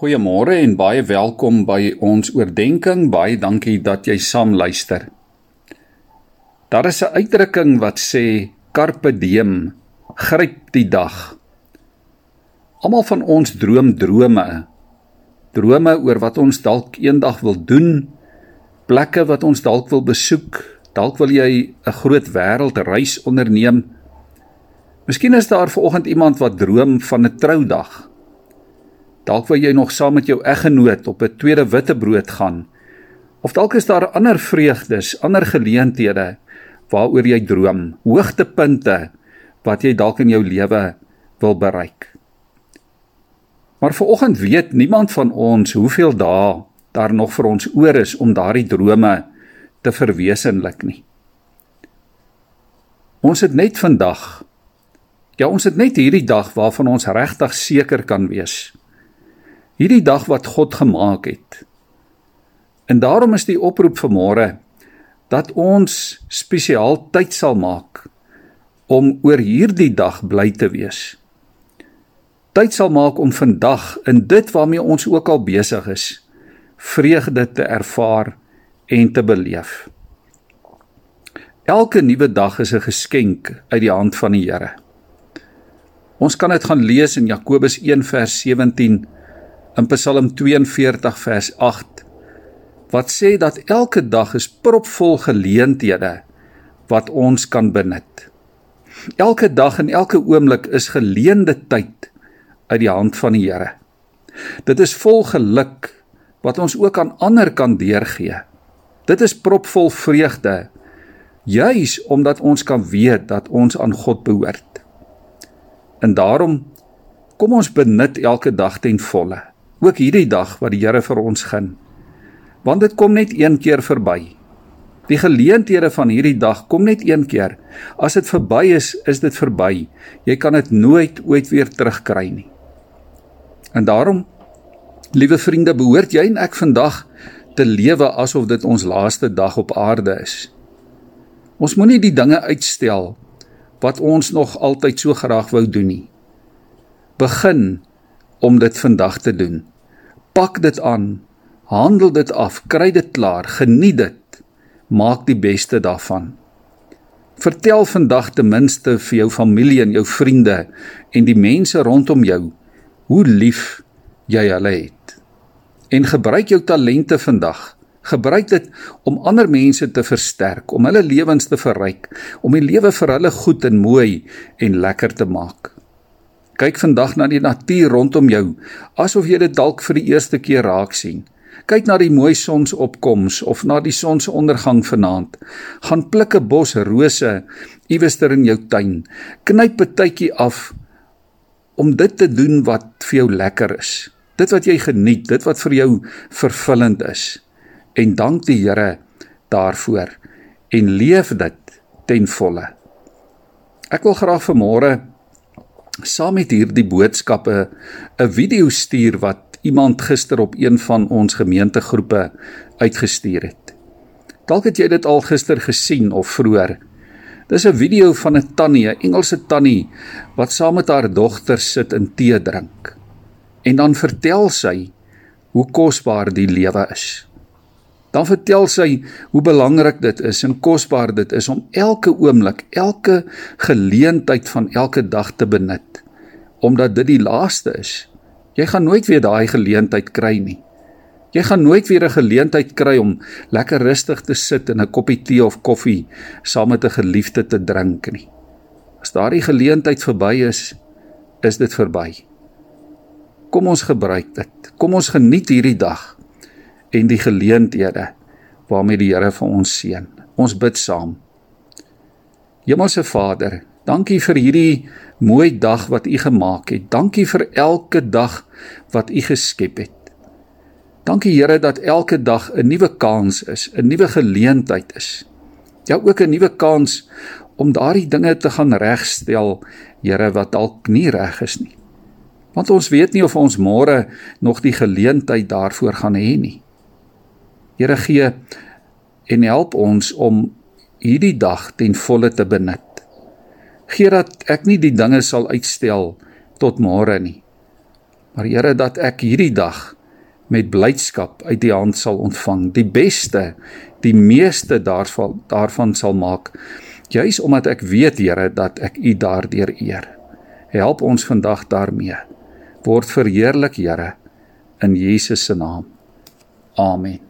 Goeiemôre en baie welkom by ons oordeenking. Baie dankie dat jy saam luister. Daar is 'n uitdrukking wat sê carpe diem, gryp die dag. Almal van ons droom drome. Drome oor wat ons dalk eendag wil doen, plekke wat ons dalk wil besoek, dalk wil jy 'n groot wêreldreis onderneem. Miskien is daar vanoggend iemand wat droom van 'n troudag. Dalk wil jy nog saam met jou eggenoot op 'n tweede witbrood gaan. Of dalk is daar ander vreugdes, ander geleenthede waaroor jy droom, hoogtepunte wat jy dalk in jou lewe wil bereik. Maar vanoggend weet niemand van ons hoeveel dae daar nog vir ons oor is om daardie drome te verwesenlik nie. Ons het net vandag Ja, ons het net hierdie dag waarvan ons regtig seker kan wees hierdie dag wat God gemaak het. En daarom is die oproep vanmôre dat ons spesiaal tyd sal maak om oor hierdie dag bly te wees. Tyd sal maak om vandag in dit waarmee ons ook al besig is, vreugde te ervaar en te beleef. Elke nuwe dag is 'n geskenk uit die hand van die Here. Ons kan dit gaan lees in Jakobus 1 vers 17 in Psalm 42 vers 8 wat sê dat elke dag is propvol geleenthede wat ons kan benut. Elke dag en elke oomblik is geleende tyd uit die hand van die Here. Dit is vol geluk wat ons ook aan ander kan deurgee. Dit is propvol vreugde juis omdat ons kan weet dat ons aan God behoort. En daarom kom ons benut elke dag ten volle ook hierdie dag wat die Here vir ons gun. Want dit kom net een keer verby. Die geleenthede van hierdie dag kom net een keer. As dit verby is, is dit verby. Jy kan dit nooit ooit weer terugkry nie. En daarom, liewe vriende, behoort jy en ek vandag te lewe asof dit ons laaste dag op aarde is. Ons moenie die dinge uitstel wat ons nog altyd so graag wou doen nie. Begin om dit vandag te doen. Pak dit aan, handel dit af, kry dit klaar, geniet dit. Maak die beste daarvan. Vertel vandag ten minste vir jou familie en jou vriende en die mense rondom jou hoe lief jy hulle het. En gebruik jou talente vandag. Gebruik dit om ander mense te versterk, om hulle lewens te verryk, om die lewe vir hulle goed en mooi en lekker te maak. Kyk vandag na die natuur rondom jou, asof jy dit dalk vir die eerste keer raak sien. Kyk na die mooi sonsopkoms of na die sonsondergang vanaand. Gaan pluk 'n bos rose iewester in jou tuin. Knyp 'n tydjie af om dit te doen wat vir jou lekker is. Dit wat jy geniet, dit wat vir jou vervullend is. En dank die Here daarvoor en leef dit ten volle. Ek wil graag vanmôre saam met hierdie boodskappe 'n video stuur wat iemand gister op een van ons gemeentegroepe uitgestuur het. Dalk het jy dit al gister gesien of vroeër. Dis 'n video van 'n tannie, 'n Engelse tannie wat saam met haar dogter sit en tee drink. En dan vertel sy hoe kosbaar die lewe is. Dan vertel sy hoe belangrik dit is en kosbaar dit is om elke oomblik, elke geleentheid van elke dag te benut omdat dit die laaste is. Jy gaan nooit weer daai geleentheid kry nie. Jy gaan nooit weer 'n geleentheid kry om lekker rustig te sit en 'n koppie tee of koffie saam met 'n geliefde te drink nie. As daardie geleentheid verby is, is dit verby. Kom ons gebruik dit. Kom ons geniet hierdie dag en die geleenthede waarmee die Here vir ons seën. Ons bid saam. Hemelse Vader, dankie vir hierdie mooi dag wat U gemaak het. Dankie vir elke dag wat U geskep het. Dankie Here dat elke dag 'n nuwe kans is, 'n nuwe geleentheid is. Ja, ook 'n nuwe kans om daardie dinge te gaan regstel, Here, wat dalk nie reg is nie. Want ons weet nie of ons môre nog die geleentheid daarvoor gaan hê nie. Here gee en help ons om hierdie dag ten volle te benut. Gee dat ek nie die dinge sal uitstel tot môre nie. Maar Here dat ek hierdie dag met blydskap uit die hand sal ontvang, die beste, die meeste daarvan daarvan sal maak, juis omdat ek weet Here dat ek U daardeur eer. Help ons vandag daarmee. Word verheerlik Here in Jesus se naam. Amen.